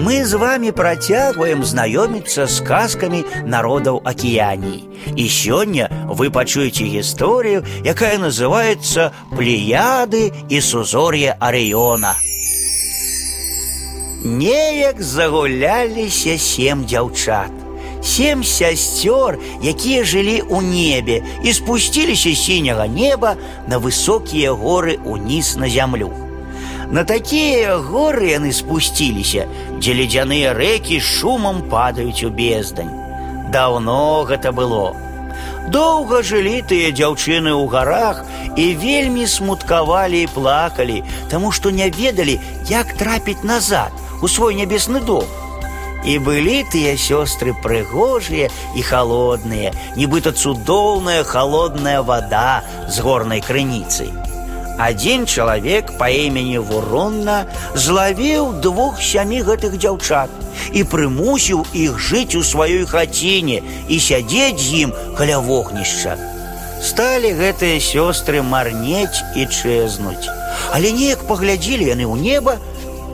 мы з вами працягваем знаёміцца з казкамі народаў акіяній. І сёння вы пачуеце гісторыю, якая называецца плеяды і сузор'е Арыёна. Неяк загуляліся сем дзяўчат. Сем сясцёр, якія жылі ў небе і спусціліся сіняга неба на высокія горы ўніз на зямлю. На такія горы яны спусціліся, дзе ледзяныя рэкі шумам падаюць у бездань. Даўно гэта было. Доўга жылі тыя дзяўчыны ў гарах і вельмі смуткавалі і плакалі, таму што не ведалі, як трапіць назад у свой нябесны дом. І былі тыя сёстры прыгожыя і холодныя, нібыта цудоўная холодная вода з горнай крыніцай. Адзін чалавек па імені Вуронна злавіў двух сямі гэтых дзяўчат і прымусіў іх жыць у сваёй хаціне і сядзець з ім каля вогнішча. Сталі гэтыя сёстры марнець і чэзнуць. Але неяк паглядзелі яны ў неба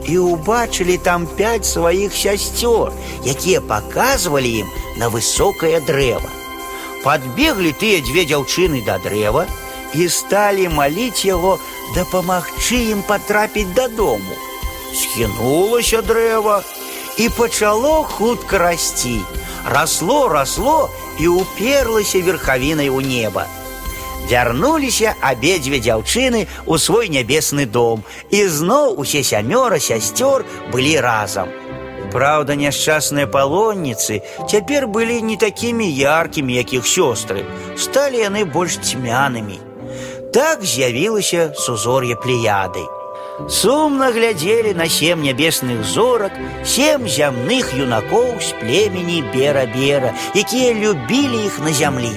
і ўбачылі там пяць сваіх сясцёр, якія паказвалі ім на высокае дрэва. Падбеглі тыя дзве дзяўчыны да дрэва і сталі маліць яго дапамагчы ім патрапіць дадому. Схінулася дрэва і пачало хутка расці. Расло, расло і уперлася верхавінай у неба. Вярнуліся абедзве дзяўчыны ў свой нябесны дом, і зноў усе сямёра сясцёр былі разам. Праўда, няшчасныя палонніцы цяпер былі не такімі яркімі, як іх сёстры, сталі яны больш цьмянымі. Так з'явілася сузор'е плеяды. Сумна глядзелі на сем нябесных зорак, сем зямных юнакоў з племені бера-бера, якія любілі іх на зямлі.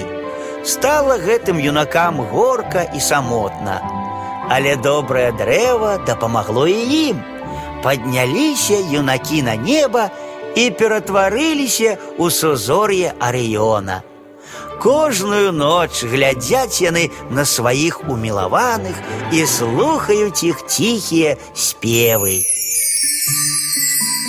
Стала гэтым юнакам горка і самотна. Але добрае дрэва дапамагло і ім. Падняліся юнакі на неба і ператварыліся ў сузор'е Арыёна. Кожную ноч глядзяць яны на сваіх умілаваных і слухаюць іх ціхія спевы.